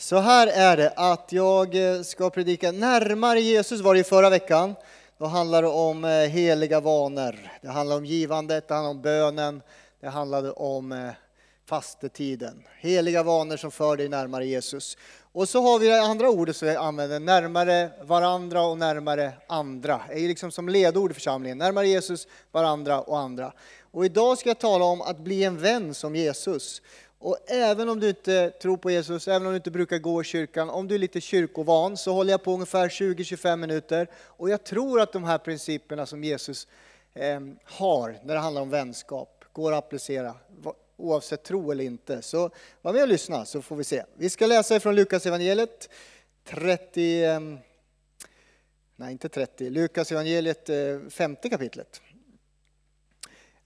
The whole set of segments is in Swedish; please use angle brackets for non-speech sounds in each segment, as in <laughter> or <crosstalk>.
Så här är det att jag eh, ska predika närmare Jesus var det i förra veckan. Då handlar det om eh, heliga vanor. Det handlar om givandet, det handlar om bönen, det handlade om eh, fastetiden. Heliga vanor som för dig närmare Jesus. Och så har vi det andra ordet som vi använder, närmare varandra och närmare andra. Det är liksom som ledord i församlingen. Närmare Jesus, varandra och andra. Och idag ska jag tala om att bli en vän som Jesus. Och även om du inte tror på Jesus, även om du inte brukar gå i kyrkan, om du är lite kyrkovan så håller jag på ungefär 20-25 minuter. Och jag tror att de här principerna som Jesus eh, har när det handlar om vänskap går att applicera oavsett tro eller inte. Så var med och lyssna så får vi se. Vi ska läsa ifrån Lukas evangeliet 30, eh, nej inte 30, Lukas evangeliet eh, femte kapitlet.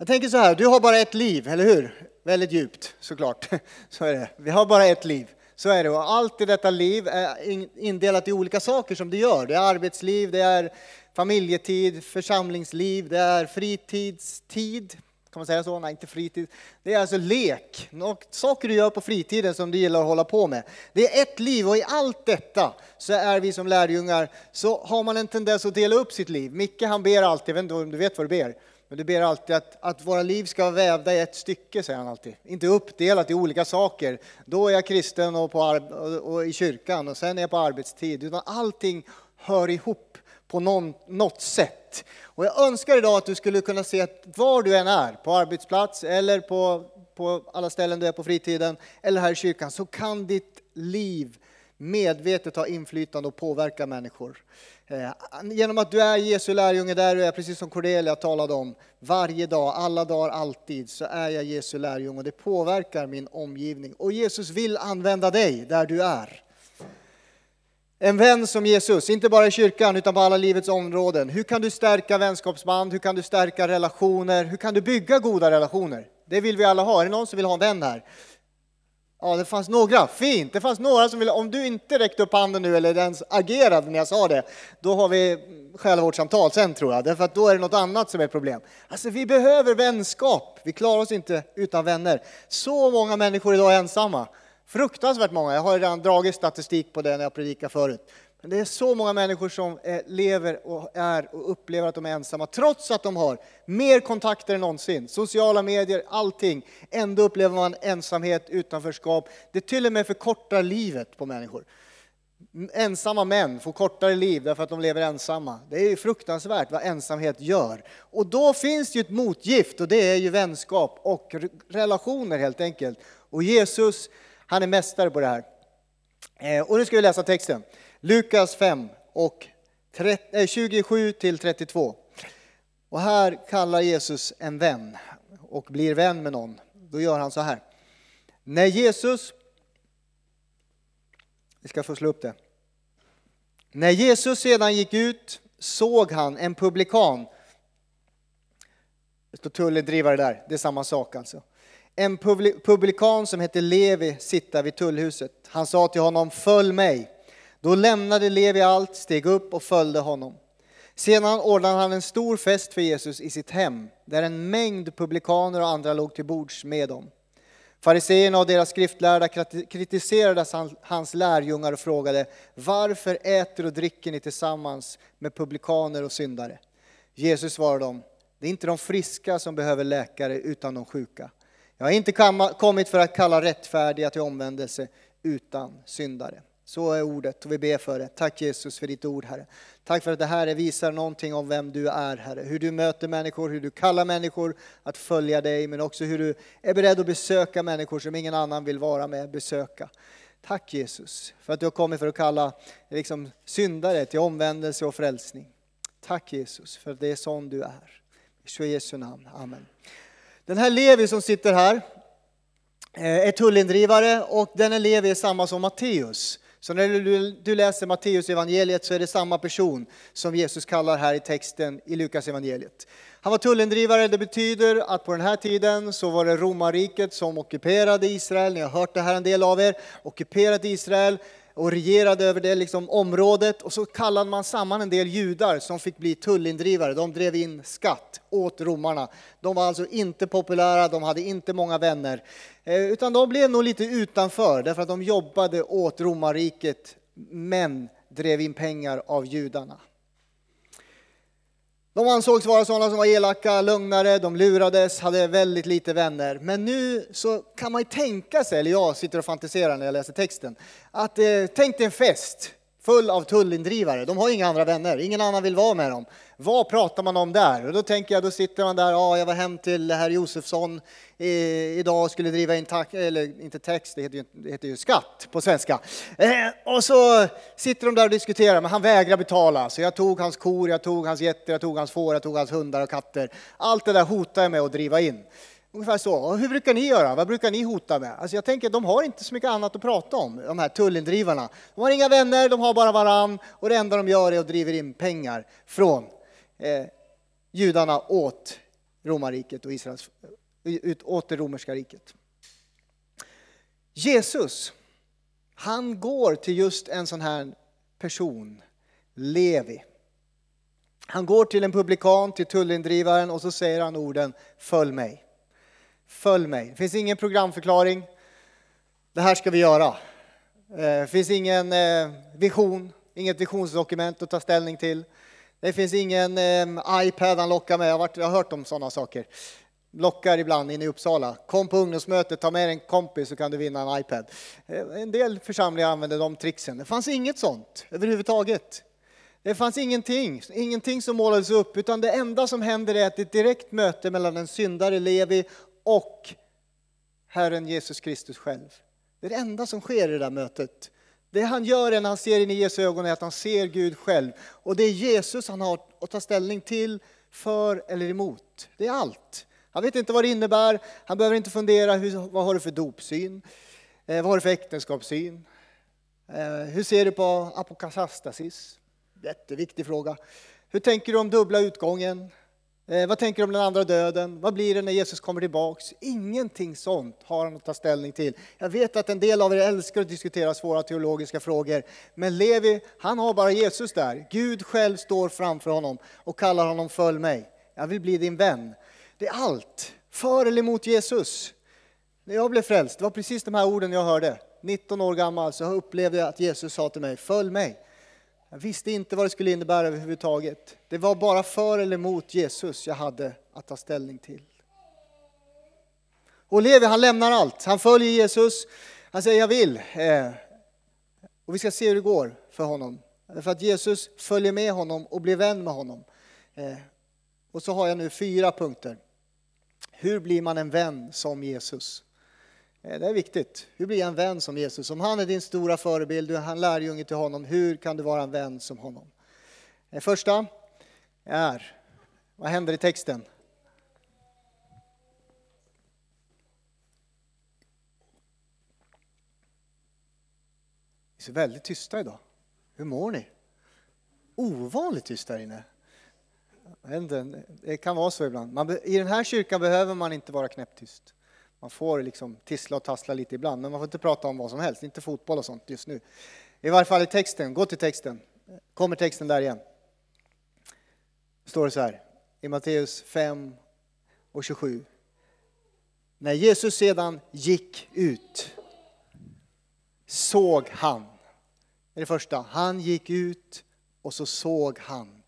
Jag tänker så här, du har bara ett liv, eller hur? Väldigt djupt såklart. <laughs> Så är det. Vi har bara ett liv. Så är det. Och allt i detta liv är indelat i olika saker som du gör. Det är arbetsliv, det är familjetid, församlingsliv, det är fritidstid. Kan man säga så? Nej, inte fritid. Det är alltså lek, saker du gör på fritiden som du gillar att hålla på med. Det är ett liv och i allt detta så är vi som lärjungar, så har man en tendens att dela upp sitt liv. Micke han ber alltid, jag vet inte om du vet vad du ber, men du ber alltid att, att våra liv ska vara vävda i ett stycke, säger han alltid. Inte uppdelat i olika saker. Då är jag kristen och, på, och, och i kyrkan och sen är jag på arbetstid. Utan allting hör ihop på någon, något sätt. Och jag önskar idag att du skulle kunna se att var du än är, på arbetsplats eller på, på alla ställen du är på fritiden eller här i kyrkan, så kan ditt liv medvetet ha inflytande och påverka människor. Eh, genom att du är Jesu lärjunge där du är, precis som Cordelia talade om, varje dag, alla dagar, alltid, så är jag Jesu lärjunge och det påverkar min omgivning. Och Jesus vill använda dig där du är. En vän som Jesus, inte bara i kyrkan utan på alla livets områden. Hur kan du stärka vänskapsband? Hur kan du stärka relationer? Hur kan du bygga goda relationer? Det vill vi alla ha. Är det någon som vill ha en vän här? Ja, det fanns några. Fint! Det fanns några som ville, om du inte räckte upp handen nu eller ens agerade när jag sa det, då har vi själavårdssamtal sen tror jag, därför att då är det något annat som är problem. Alltså vi behöver vänskap, vi klarar oss inte utan vänner. Så många människor idag är ensamma. Fruktansvärt många, jag har redan dragit statistik på det när jag predikar förut. Men det är så många människor som eh, lever och är och upplever att de är ensamma, trots att de har mer kontakter än någonsin, sociala medier, allting. Ändå upplever man ensamhet, utanförskap. Det till och med förkortar livet på människor. Ensamma män får kortare liv därför att de lever ensamma. Det är fruktansvärt vad ensamhet gör. Och då finns det ju ett motgift och det är ju vänskap och relationer helt enkelt. Och Jesus, han är mästare på det här. Eh, och nu ska vi läsa texten. Lukas 5 och 27 eh, till 32. Och här kallar Jesus en vän och blir vän med någon. Då gör han så här. När Jesus, vi ska få slå upp det. När Jesus sedan gick ut såg han en publikan. Det står tullindrivare där, det är samma sak alltså. En publikan som hette Levi sitta vid tullhuset. Han sa till honom, följ mig. Då lämnade Levi allt, steg upp och följde honom. Sedan ordnade han en stor fest för Jesus i sitt hem, där en mängd publikaner och andra låg till bords med dem. Fariseerna och deras skriftlärda kritiserade hans lärjungar och frågade varför äter och dricker ni tillsammans med publikaner och syndare? Jesus svarade dem, det är inte de friska som behöver läkare utan de sjuka. Jag har inte kommit för att kalla rättfärdiga till omvändelse utan syndare. Så är ordet och vi ber för det. Tack Jesus för ditt ord Herre. Tack för att det här visar någonting om vem du är Herre. Hur du möter människor, hur du kallar människor att följa dig, men också hur du är beredd att besöka människor som ingen annan vill vara med, besöka. Tack Jesus för att du har kommit för att kalla liksom, syndare till omvändelse och frälsning. Tack Jesus för att det är sån du är. I Jesu namn, Amen. Den här Levi som sitter här eh, är tullindrivare och den Levi är samma som Matteus. Så när du, läser Matteus evangeliet så är det samma person som Jesus kallar här i texten i Lukas evangeliet. Han var tullindrivare, det betyder att på den här tiden så var det romarriket som ockuperade Israel, ni har hört det här en del av er, ockuperat Israel, och regerade över det liksom området och så kallade man samman en del judar som fick bli tullindrivare. De drev in skatt åt romarna. De var alltså inte populära, de hade inte många vänner, eh, utan de blev nog lite utanför därför att de jobbade åt romarriket men drev in pengar av judarna. De ansågs vara sådana som var elaka, lugnare, de lurades, hade väldigt lite vänner. Men nu så kan man ju tänka sig, eller jag sitter och fantiserar när jag läser texten, att eh, tänk dig en fest full av tullindrivare. De har inga andra vänner, ingen annan vill vara med dem. Vad pratar man om där? Och då tänker jag, då sitter man där, ja, jag var hem till herr Josefsson eh, idag och skulle driva in, tax, eller inte tax, det heter, ju, det heter ju skatt på svenska. Eh, och så sitter de där och diskuterar, men han vägrar betala. Så jag tog hans kor, jag tog hans getter, jag tog hans får, jag tog hans hundar och katter. Allt det där hotar jag med att driva in. Ungefär så. Och hur brukar ni göra? Vad brukar ni hota med? Alltså jag tänker de har inte så mycket annat att prata om, de här tullindrivarna. De har inga vänner, de har bara varann och det enda de gör är att driva in pengar från eh, judarna åt romarriket och Israels, eh, ut, åt det romerska riket. Jesus, han går till just en sån här person, Levi. Han går till en publikan, till tullindrivaren och så säger han orden Följ mig. Följ mig. Det finns ingen programförklaring. Det här ska vi göra. Eh, det finns ingen eh, vision, inget visionsdokument att ta ställning till. Det finns ingen eh, iPad han lockar med. Jag har, hört om sådana saker. Lockar ibland inne i Uppsala. Kom på ungdomsmötet, ta med en kompis så kan du vinna en iPad. En del församlingar använder de tricksen. Det fanns inget sånt överhuvudtaget. Det fanns ingenting, ingenting som målades upp, utan det enda som händer är att det är ett direkt möte mellan en syndare, Levi, och Herren Jesus Kristus själv. Det är det enda som sker i det där mötet. Det han gör när han ser in i Jesu ögon är att han ser Gud själv. Och det är Jesus han har att ta ställning till, för eller emot. Det är allt. Han vet inte vad det innebär, han behöver inte fundera, hur, vad har du för dopsyn? Eh, vad har du för äktenskapssyn? Eh, hur ser du på apokatastasis? Jätteviktig fråga. Hur tänker du om dubbla utgången? Eh, vad tänker du om den andra döden? Vad blir det när Jesus kommer tillbaks? Ingenting sånt har han att ta ställning till. Jag vet att en del av er älskar att diskutera svåra teologiska frågor, men Levi, han har bara Jesus där. Gud själv står framför honom och kallar honom följ mig. Jag vill bli din vän. Det är allt, för eller emot Jesus. När jag blev frälst, det var precis de här orden jag hörde. 19 år gammal så upplevde jag att Jesus sa till mig, följ mig. Jag visste inte vad det skulle innebära överhuvudtaget. Det var bara för eller emot Jesus jag hade att ta ställning till. Och Levi han lämnar allt, han följer Jesus, han säger jag vill. Eh, och vi ska se hur det går för honom. För att Jesus följer med honom och blir vän med honom. Eh, och så har jag nu fyra punkter. Hur blir man en vän som Jesus? Eh, det är viktigt. Hur blir jag en vän som Jesus? Om han är din stora förebild, du är lärjunge till honom, hur kan du vara en vän som honom? Det första är, vad händer i texten? Ni är väldigt tysta idag. Hur mår ni? Ovanligt tysta här inne. Det kan vara så ibland. I den här kyrkan behöver man inte vara knäpptyst. Man får liksom tissla och tassla lite ibland, men man får inte prata om vad som helst, inte fotboll och sånt just nu. I varje fall i texten, gå till texten. Kommer texten där igen. Står det så här i Matteus 5 och 27. När Jesus sedan gick ut såg han. Det är det första. Han gick ut och så såg han.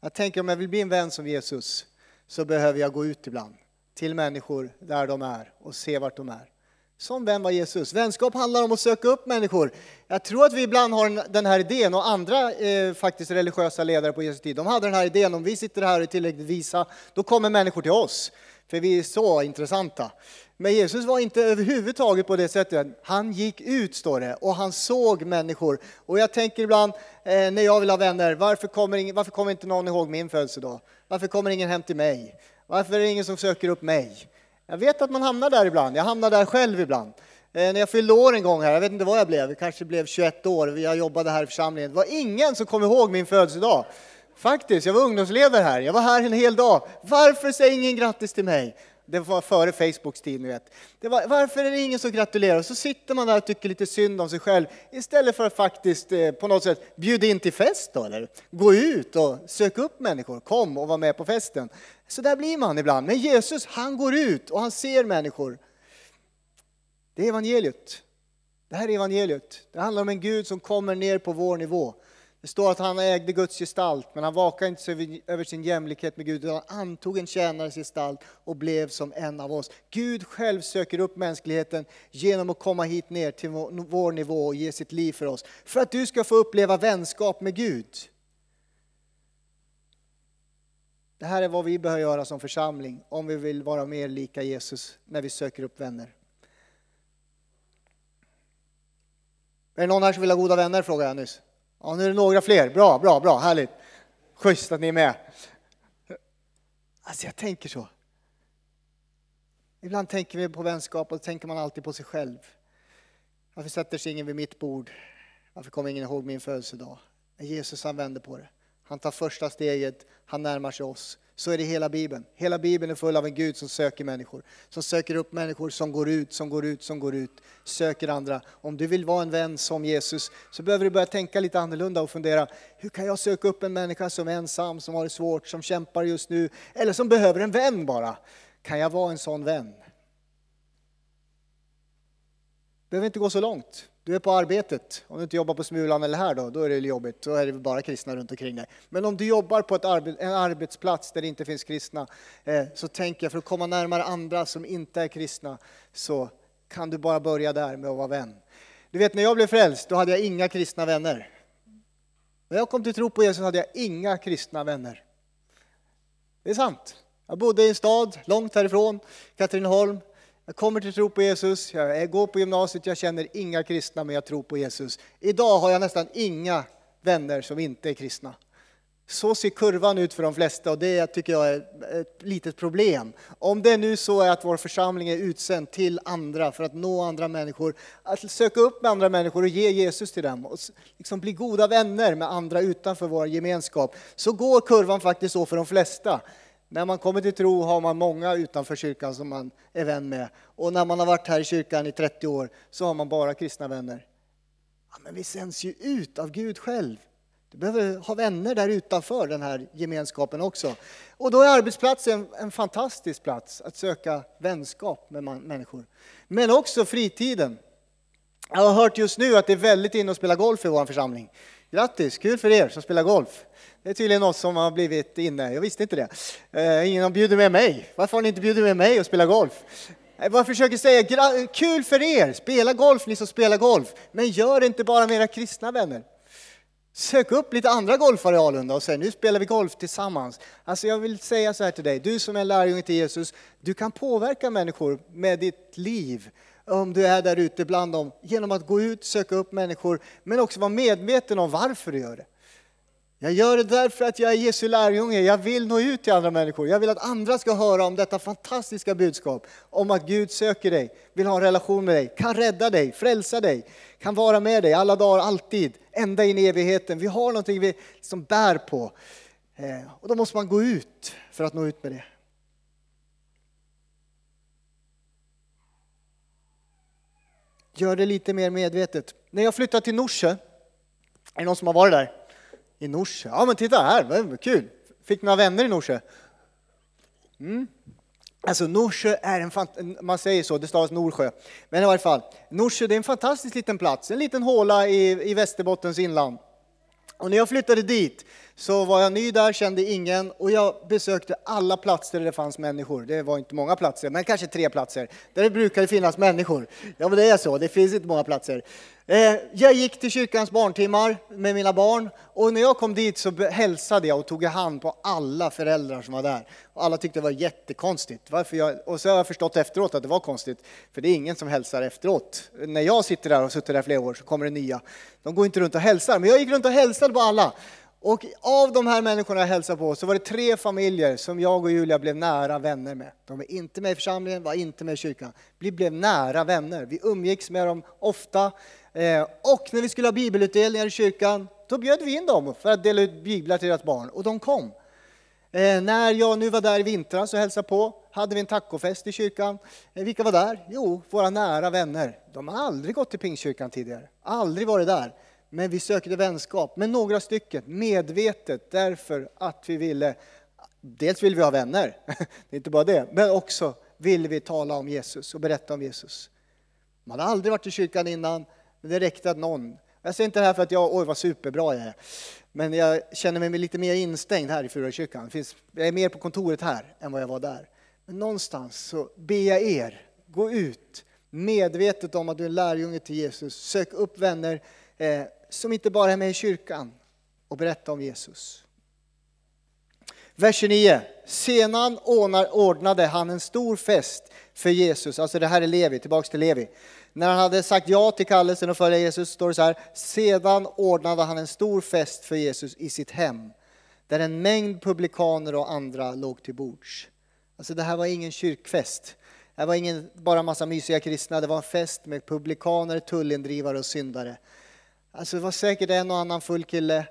Jag tänker om jag vill bli en vän som Jesus så behöver jag gå ut ibland till människor där de är och se vart de är. Som vem var Jesus? Vänskap handlar om att söka upp människor. Jag tror att vi ibland har den här idén, och andra eh, faktiskt religiösa ledare på Jesu tid, de hade den här idén, om vi sitter här och är tillräckligt visa, då kommer människor till oss, för vi är så intressanta. Men Jesus var inte överhuvudtaget på det sättet. Han gick ut, står det, och han såg människor. Och jag tänker ibland, eh, när jag vill ha vänner, varför kommer, ingen, varför kommer inte någon ihåg min födelsedag? Varför kommer ingen hem till mig? Varför är det ingen som söker upp mig? Jag vet att man hamnar där ibland, jag hamnar där själv ibland. Eh, när jag fyllde år en gång här, jag vet inte vad jag blev, jag kanske blev 21 år, jag jobbade här i församlingen. Det var ingen som kom ihåg min födelsedag. Faktiskt, jag var ungdomsledare här, jag var här en hel dag. Varför säger ingen grattis till mig? Det var före Facebooks tid, ni vet. Det var, varför är det ingen som gratulerar? Och så sitter man där och tycker lite synd om sig själv istället för att faktiskt eh, på något sätt bjuda in till fest då, eller gå ut och söka upp människor. Kom och var med på festen. Så där blir man ibland. Men Jesus, han går ut och han ser människor. Det är evangeliet. Det här är evangeliet. Det handlar om en Gud som kommer ner på vår nivå. Det står att han ägde Guds gestalt, men han vakade inte över sin jämlikhet med Gud, utan han antog en tjänares gestalt och blev som en av oss. Gud själv söker upp mänskligheten genom att komma hit ner till vår nivå och ge sitt liv för oss. För att du ska få uppleva vänskap med Gud. Det här är vad vi behöver göra som församling om vi vill vara mer lika Jesus när vi söker upp vänner. Är det någon här som vill ha goda vänner? frågade jag nyss. Ja, nu är det några fler. Bra, bra, bra, härligt. Schysst att ni är med. Alltså jag tänker så. Ibland tänker vi på vänskap och tänker man alltid på sig själv. Varför sätter sig ingen vid mitt bord? Varför kommer ingen ihåg min födelsedag? Jesus han vänder på det. Han tar första steget, han närmar sig oss. Så är det hela Bibeln. Hela Bibeln är full av en Gud som söker människor. Som söker upp människor som går ut, som går ut, som går ut. Söker andra. Om du vill vara en vän som Jesus så behöver du börja tänka lite annorlunda och fundera. Hur kan jag söka upp en människa som är ensam, som har det svårt, som kämpar just nu. Eller som behöver en vän bara. Kan jag vara en sån vän? behöver inte gå så långt. Du är på arbetet, om du inte jobbar på Smulan eller här då, då är det jobbigt, då är det bara kristna runt omkring dig. Men om du jobbar på arbet, en arbetsplats där det inte finns kristna, eh, så tänker jag för att komma närmare andra som inte är kristna, så kan du bara börja där med att vara vän. Du vet när jag blev frälst, då hade jag inga kristna vänner. När jag kom till tro på Jesus hade jag inga kristna vänner. Det är sant. Jag bodde i en stad långt härifrån, Katrineholm. Jag kommer till tro på Jesus, jag går på gymnasiet, jag känner inga kristna men jag tror på Jesus. Idag har jag nästan inga vänner som inte är kristna. Så ser kurvan ut för de flesta och det tycker jag är ett litet problem. Om det nu så är att vår församling är utsänd till andra för att nå andra människor, att söka upp med andra människor och ge Jesus till dem och liksom bli goda vänner med andra utanför vår gemenskap, så går kurvan faktiskt så för de flesta. När man kommer till tro har man många utanför kyrkan som man är vän med. Och när man har varit här i kyrkan i 30 år så har man bara kristna vänner. Ja, men vi sänds ju ut av Gud själv. Du behöver ha vänner där utanför den här gemenskapen också. Och då är arbetsplatsen en fantastisk plats att söka vänskap med människor. Men också fritiden. Jag har hört just nu att det är väldigt inne att spela golf i vår församling. Grattis, kul för er som spelar golf. Det är tydligen något som har blivit inne. Jag visste inte det. Eh, ingen har bjudit med mig. Varför har ni inte bjudit med mig och spela golf? Eh, jag bara försöker säga, kul för er! Spela golf, ni som spelar golf. Men gör det inte bara med era kristna vänner. Sök upp lite andra golfare i Alunda och säg nu spelar vi golf tillsammans. Alltså jag vill säga så här till dig, du som är lärjunge till Jesus, du kan påverka människor med ditt liv om du är där ute bland dem genom att gå ut, söka upp människor, men också vara medveten om varför du gör det. Jag gör det därför att jag är Jesu lärjunge. Jag vill nå ut till andra människor. Jag vill att andra ska höra om detta fantastiska budskap. Om att Gud söker dig, vill ha en relation med dig, kan rädda dig, frälsa dig, kan vara med dig alla dagar, alltid, ända in i evigheten. Vi har någonting vi liksom bär på. Eh, och då måste man gå ut för att nå ut med det. Gör det lite mer medvetet. När jag flyttade till Norsjö, är det någon som har varit där? I Norsjö? Ja men titta här, vad kul! Fick några vänner i Norsjö? Mm. Alltså Norsjö är en, man säger så, det stavas Norsjö. Men i varje fall, Norsjö det är en fantastisk liten plats, en liten håla i, i Västerbottens inland. Och när jag flyttade dit så var jag ny där, kände ingen och jag besökte alla platser där det fanns människor. Det var inte många platser, men kanske tre platser där det brukade finnas människor. Ja, men det är så, det finns inte många platser. Eh, jag gick till kyrkans barntimmar med mina barn och när jag kom dit så hälsade jag och tog i hand på alla föräldrar som var där. Och alla tyckte det var jättekonstigt. Varför jag, och så har jag förstått efteråt att det var konstigt, för det är ingen som hälsar efteråt. När jag sitter där och har suttit där flera år så kommer det nya. De går inte runt och hälsar, men jag gick runt och hälsade på alla. Och av de här människorna jag hälsade på så var det tre familjer som jag och Julia blev nära vänner med. De är inte med i församlingen, var inte med i kyrkan. Vi blev nära vänner. Vi umgicks med dem ofta. Eh, och när vi skulle ha bibelutdelningar i kyrkan, då bjöd vi in dem för att dela ut biblar till deras barn. Och de kom. Eh, när jag nu var där i vintras och hälsade på hade vi en tacofest i kyrkan. Eh, vilka var där? Jo, våra nära vänner. De har aldrig gått till Pingstkyrkan tidigare, aldrig varit där. Men vi sökte vänskap med några stycken, medvetet därför att vi ville, dels vill vi ha vänner, <laughs> det är inte bara det, men också vill vi tala om Jesus och berätta om Jesus. Man har aldrig varit i kyrkan innan, men det räckte att någon jag säger inte det här för att jag, oj vad superbra jag är. Men jag känner mig lite mer instängd här i Furakyrkan. Jag är mer på kontoret här än vad jag var där. Men någonstans så ber jag er, gå ut medvetet om att du är lärjunge till Jesus. Sök upp vänner eh, som inte bara är med i kyrkan och berätta om Jesus. Vers 29. Senan ordnade han en stor fest för Jesus. Alltså det här är Levi, tillbaks till Levi. När han hade sagt ja till kallelsen och följa Jesus står det så här. Sedan ordnade han en stor fest för Jesus i sitt hem. Där en mängd publikaner och andra låg till bords. Alltså det här var ingen kyrkfest. Det var ingen bara massa mysiga kristna. Det var en fest med publikaner, tullindrivare och syndare. Alltså det var säkert en och annan full kille.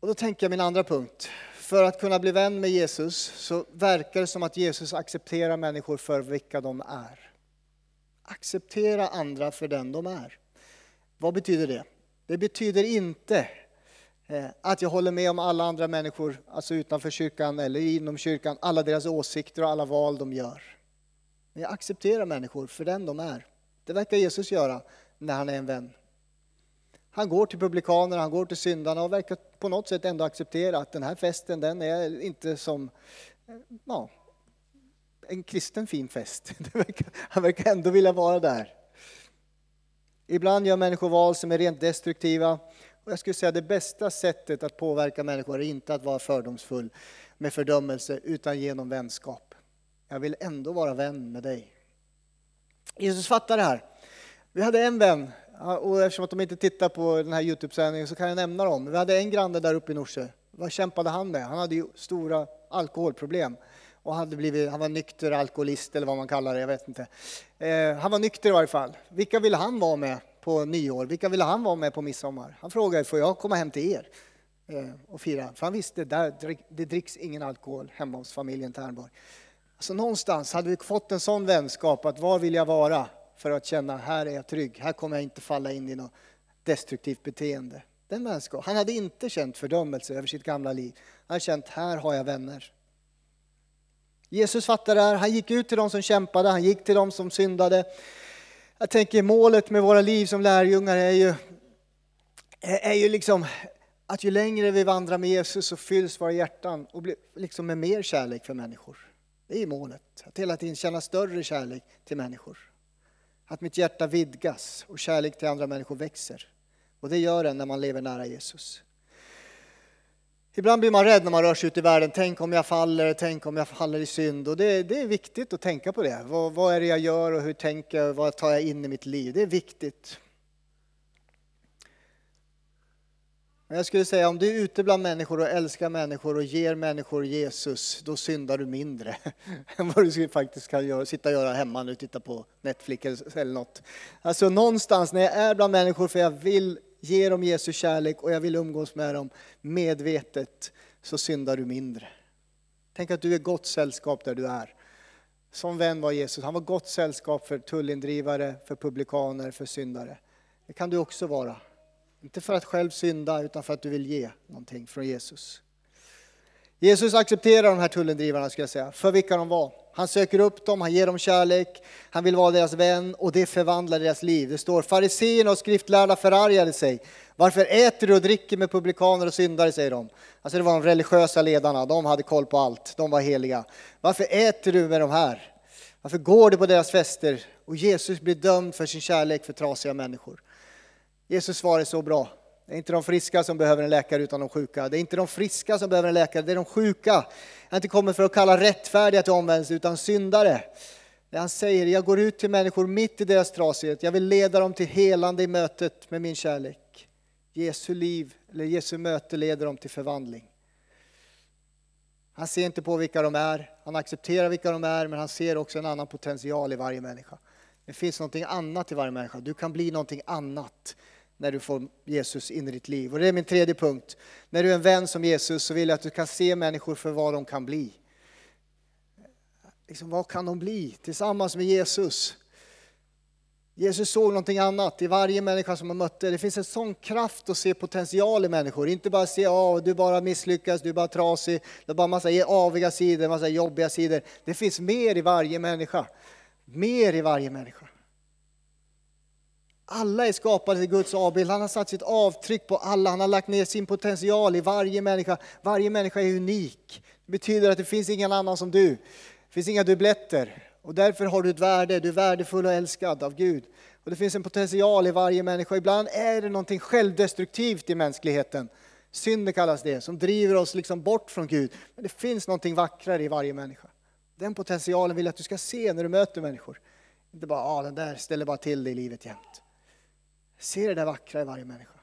Och då tänker jag min andra punkt. För att kunna bli vän med Jesus så verkar det som att Jesus accepterar människor för vilka de är. Acceptera andra för den de är. Vad betyder det? Det betyder inte eh, att jag håller med om alla andra människor, alltså utanför kyrkan eller inom kyrkan, alla deras åsikter och alla val de gör. Men jag accepterar människor för den de är. Det verkar Jesus göra när han är en vän. Han går till publikanerna, han går till syndarna och verkar på något sätt ändå acceptera att den här festen den är inte som ja, en kristen fin fest. <laughs> Han verkar ändå vilja vara där. Ibland gör människor val som är rent destruktiva. Och jag skulle säga det bästa sättet att påverka människor är inte att vara fördomsfull med fördömelse utan genom vänskap. Jag vill ändå vara vän med dig. Jesus fattar det här. Vi hade en vän och eftersom att de inte tittar på den här Youtube-sändningen så kan jag nämna dem. Vi hade en granne där uppe i Norsjö. Vad kämpade han med? Han hade ju stora alkoholproblem. Och hade blivit, han var nykter alkoholist eller vad man kallar det, jag vet inte. Eh, han var nykter i varje fall. Vilka ville han vara med på nyår? Vilka ville han vara med på midsommar? Han frågade, får jag komma hem till er eh, och fira? För han visste, där, det dricks ingen alkohol hemma hos familjen Ternborg. Så någonstans hade vi fått en sån vänskap att var vill jag vara? För att känna här är jag trygg, här kommer jag inte falla in i något destruktivt beteende. Den vänskap. Han hade inte känt fördömelse över sitt gamla liv. Han hade känt, här har jag vänner. Jesus fattade det här, han gick ut till de som kämpade, han gick till de som syndade. Jag tänker målet med våra liv som lärjungar är ju, är ju liksom att ju längre vi vandrar med Jesus så fylls våra hjärtan och blir liksom med mer kärlek för människor. Det är målet, att hela tiden känna större kärlek till människor. Att mitt hjärta vidgas och kärlek till andra människor växer. Och det gör den när man lever nära Jesus. Ibland blir man rädd när man rör sig ut i världen. Tänk om jag faller, tänk om jag faller i synd. Och det, det är viktigt att tänka på det. Vad, vad, är det jag gör och hur tänker jag, vad tar jag in i mitt liv? Det är viktigt. Men jag skulle säga om du är ute bland människor och älskar människor och ger människor Jesus, då syndar du mindre <laughs> än vad du faktiskt kan göra, sitta och göra hemma nu, titta på Netflix eller något. Alltså någonstans när jag är bland människor för jag vill ge dem Jesus kärlek och jag vill umgås med dem medvetet, så syndar du mindre. Tänk att du är gott sällskap där du är. Som vän var Jesus, han var gott sällskap för tullindrivare, för publikaner, för syndare. Det kan du också vara. Inte för att själv synda, utan för att du vill ge någonting från Jesus. Jesus accepterar de här tullendrivarna, ska jag säga, för vilka de var. Han söker upp dem, han ger dem kärlek, han vill vara deras vän och det förvandlar deras liv. Det står fariseerna och skriftlärda förargade sig. Varför äter du och dricker med publikaner och syndare, säger de. Alltså det var de religiösa ledarna, de hade koll på allt, de var heliga. Varför äter du med de här? Varför går du på deras fester? Och Jesus blir dömd för sin kärlek för trasiga människor. Jesus svar är så bra. Det är inte de friska som behöver en läkare utan de sjuka. Det är inte de friska som behöver en läkare, det är de sjuka. Jag har inte kommit för att kalla rättfärdiga till omvändelse utan syndare. Det han säger, jag går ut till människor mitt i deras trasighet. Jag vill leda dem till helande i mötet med min kärlek. Jesu liv, eller Jesu möte leder dem till förvandling. Han ser inte på vilka de är, han accepterar vilka de är, men han ser också en annan potential i varje människa. Det finns någonting annat i varje människa. Du kan bli någonting annat när du får Jesus in i ditt liv. Och det är min tredje punkt. När du är en vän som Jesus så vill jag att du kan se människor för vad de kan bli. Liksom, vad kan de bli tillsammans med Jesus? Jesus såg någonting annat i varje människa som han mötte. Det finns en sån kraft att se potential i människor. Inte bara se, ja, du bara misslyckas, du är bara trasig, du har bara massa aviga sidor, massa jobbiga sidor. Det finns mer i varje människa. Mer i varje människa. Alla är skapade till Guds avbild. Han har satt sitt avtryck på alla. Han har lagt ner sin potential i varje människa. Varje människa är unik. Det betyder att det finns ingen annan som du. Det finns inga dubbletter. Och därför har du ett värde. Du är värdefull och älskad av Gud. Och det finns en potential i varje människa. Ibland är det någonting självdestruktivt i mänskligheten. Synd kallas det, som driver oss liksom bort från Gud. Men det finns någonting vackrare i varje människa. Den potentialen vill jag att du ska se när du möter människor. Inte bara, ah, den där ställer bara till det i livet jämt. Se det där vackra i varje människa.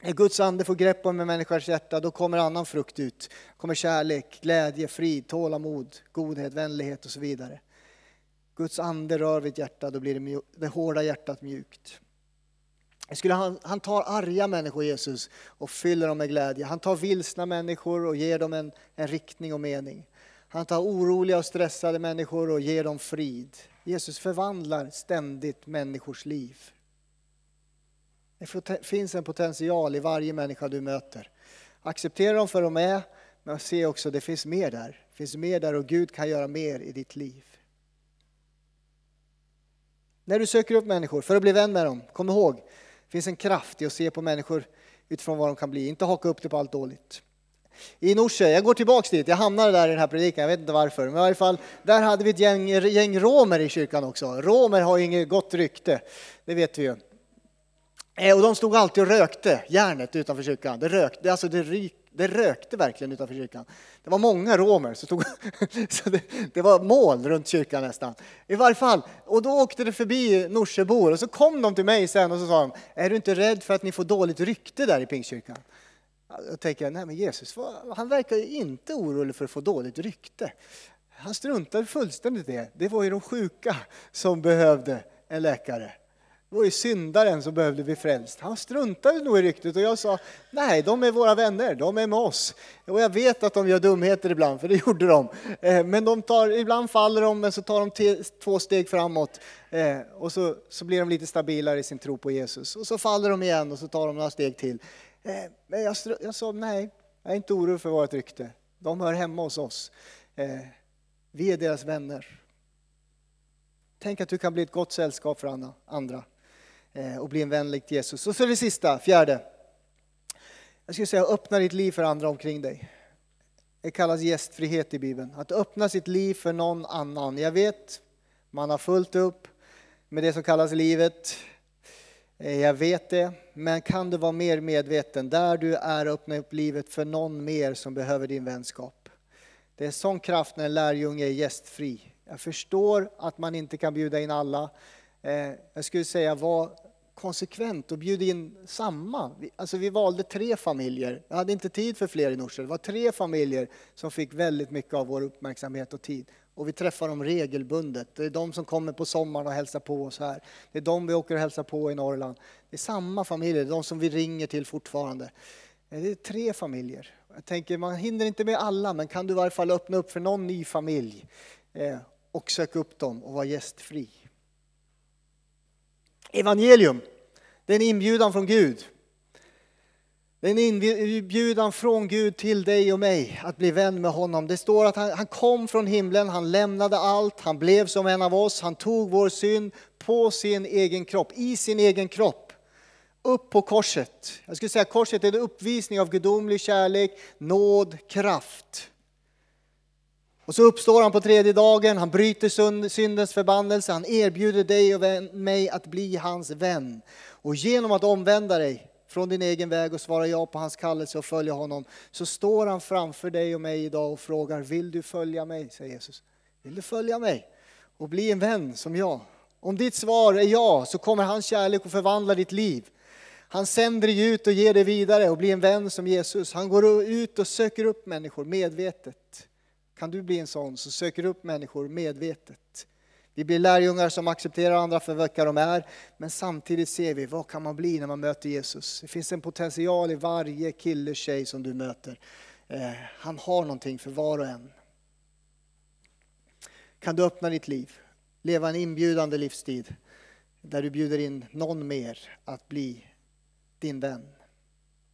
När Guds ande får grepp om en människas hjärta, då kommer annan frukt ut. kommer kärlek, glädje, frid, tålamod, godhet, vänlighet och så vidare. Guds ande rör vid ett hjärta, då blir det, det hårda hjärtat mjukt. Skulle han, han tar arga människor, Jesus, och fyller dem med glädje. Han tar vilsna människor och ger dem en, en riktning och mening. Han tar oroliga och stressade människor och ger dem frid. Jesus förvandlar ständigt människors liv. Det finns en potential i varje människa du möter. Acceptera dem för de är, men se också att det finns mer där. Det finns mer där och Gud kan göra mer i ditt liv. När du söker upp människor för att bli vän med dem, kom ihåg, finns en kraft i att se på människor utifrån vad de kan bli, inte haka upp det på allt dåligt. I Norsjö, jag går tillbaks dit, jag hamnade där i den här predikan, jag vet inte varför, men i alla fall, där hade vi ett gäng, gäng romer i kyrkan också. Romer har inget gott rykte, det vet vi ju. Eh, och de stod alltid och rökte järnet utanför kyrkan. Det rökte, alltså det, ryk, det rökte verkligen utanför kyrkan. Det var många romer, så, tog, <laughs> så det, det, var moln runt kyrkan nästan. I varje fall, och då åkte det förbi Norsebor och så kom de till mig sen och så sa de, är du inte rädd för att ni får dåligt rykte där i Pingstkyrkan? Jag tänker, nej men Jesus, han verkar ju inte orolig för att få dåligt rykte. Han struntade fullständigt i det. Det var ju de sjuka som behövde en läkare. Det var ju syndaren som behövde bli frälst. Han struntade nog i ryktet och jag sa, nej de är våra vänner, de är med oss. Och jag vet att de gör dumheter ibland, för det gjorde de. Eh, men de tar, ibland faller de, men så tar de två steg framåt. Eh, och så, så blir de lite stabilare i sin tro på Jesus. Och så faller de igen och så tar de några steg till. Eh, men jag, jag sa, nej, jag är inte orolig för vårt rykte. De hör hemma hos oss. Vi är deras vänner. Tänk att du kan bli ett gott sällskap för andra. Eh, och bli en vän likt Jesus. Och så det sista, fjärde. Jag skulle säga öppna ditt liv för andra omkring dig. Det kallas gästfrihet i Bibeln. Att öppna sitt liv för någon annan. Jag vet, man har fullt upp med det som kallas livet. Eh, jag vet det, men kan du vara mer medveten där du är och öppna upp livet för någon mer som behöver din vänskap. Det är sån kraft när en lärjunge är gästfri. Jag förstår att man inte kan bjuda in alla, Eh, jag skulle säga var konsekvent och bjud in samma. Alltså vi valde tre familjer. Jag hade inte tid för fler i Norsjö. Det var tre familjer som fick väldigt mycket av vår uppmärksamhet och tid. Och vi träffar dem regelbundet. Det är de som kommer på sommaren och hälsar på oss här. Det är de vi åker och hälsar på i Norrland. Det är samma familjer, de som vi ringer till fortfarande. Eh, det är tre familjer. Jag tänker, man hinner inte med alla, men kan du i varje fall öppna upp för någon ny familj eh, och söka upp dem och vara gästfri. Evangelium, det är en inbjudan från Gud. Det är en inbjudan från Gud till dig och mig att bli vän med honom. Det står att han, han, kom från himlen, han lämnade allt, han blev som en av oss, han tog vår synd på sin egen kropp, i sin egen kropp. Upp på korset. Jag skulle säga att korset är en uppvisning av gudomlig kärlek, nåd, kraft. Och så uppstår han på tredje dagen, han bryter syndens förbannelse, han erbjuder dig och mig att bli hans vän. Och genom att omvända dig från din egen väg och svara ja på hans kallelse och följa honom, så står han framför dig och mig idag och frågar, vill du följa mig? säger Jesus. Vill du följa mig och bli en vän som jag? Om ditt svar är ja, så kommer hans kärlek att förvandla ditt liv. Han sänder dig ut och ger dig vidare och blir en vän som Jesus. Han går ut och söker upp människor medvetet. Kan du bli en sån som söker upp människor medvetet? Vi blir lärjungar som accepterar andra för vilka de är, men samtidigt ser vi vad kan man bli när man möter Jesus. Det finns en potential i varje kille, tjej som du möter. Eh, han har någonting för var och en. Kan du öppna ditt liv, leva en inbjudande livstid där du bjuder in någon mer att bli din vän.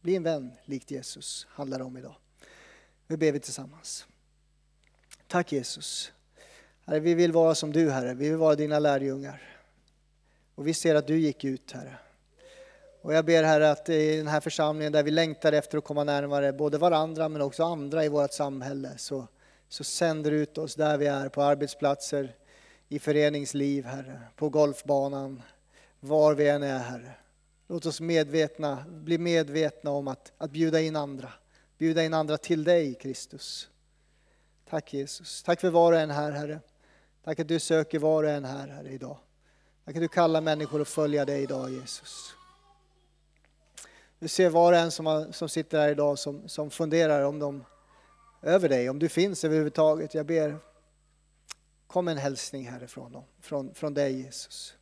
Bli en vän likt Jesus, handlar det om idag. Nu ber vi tillsammans. Tack Jesus. Herre, vi vill vara som du Herre, vi vill vara dina lärjungar. Och vi ser att du gick ut Herre. Och jag ber Herre att i den här församlingen där vi längtar efter att komma närmare både varandra men också andra i vårt samhälle så, så sänder ut oss där vi är på arbetsplatser, i föreningsliv Herre, på golfbanan, var vi än är Herre. Låt oss medvetna, bli medvetna om att, att bjuda in andra. Bjuda in andra till dig Kristus. Tack Jesus. Tack för var och en här Herre. Tack att du söker var och en här Herre idag. Tack att du kallar människor att följa dig idag Jesus. Du ser var och en som, som sitter här idag som, som funderar om de, över dig, om du finns överhuvudtaget. Jag ber, kom en hälsning härifrån dem, från, från dig Jesus.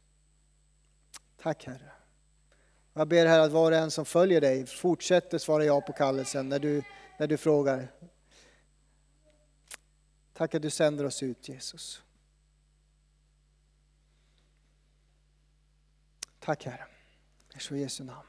Tack Herre. Jag ber Herre att var och en som följer dig fortsätter svara ja på kallelsen när du, när du frågar. Tack att du sänder oss ut Jesus. Tack Herre. I Jesu namn.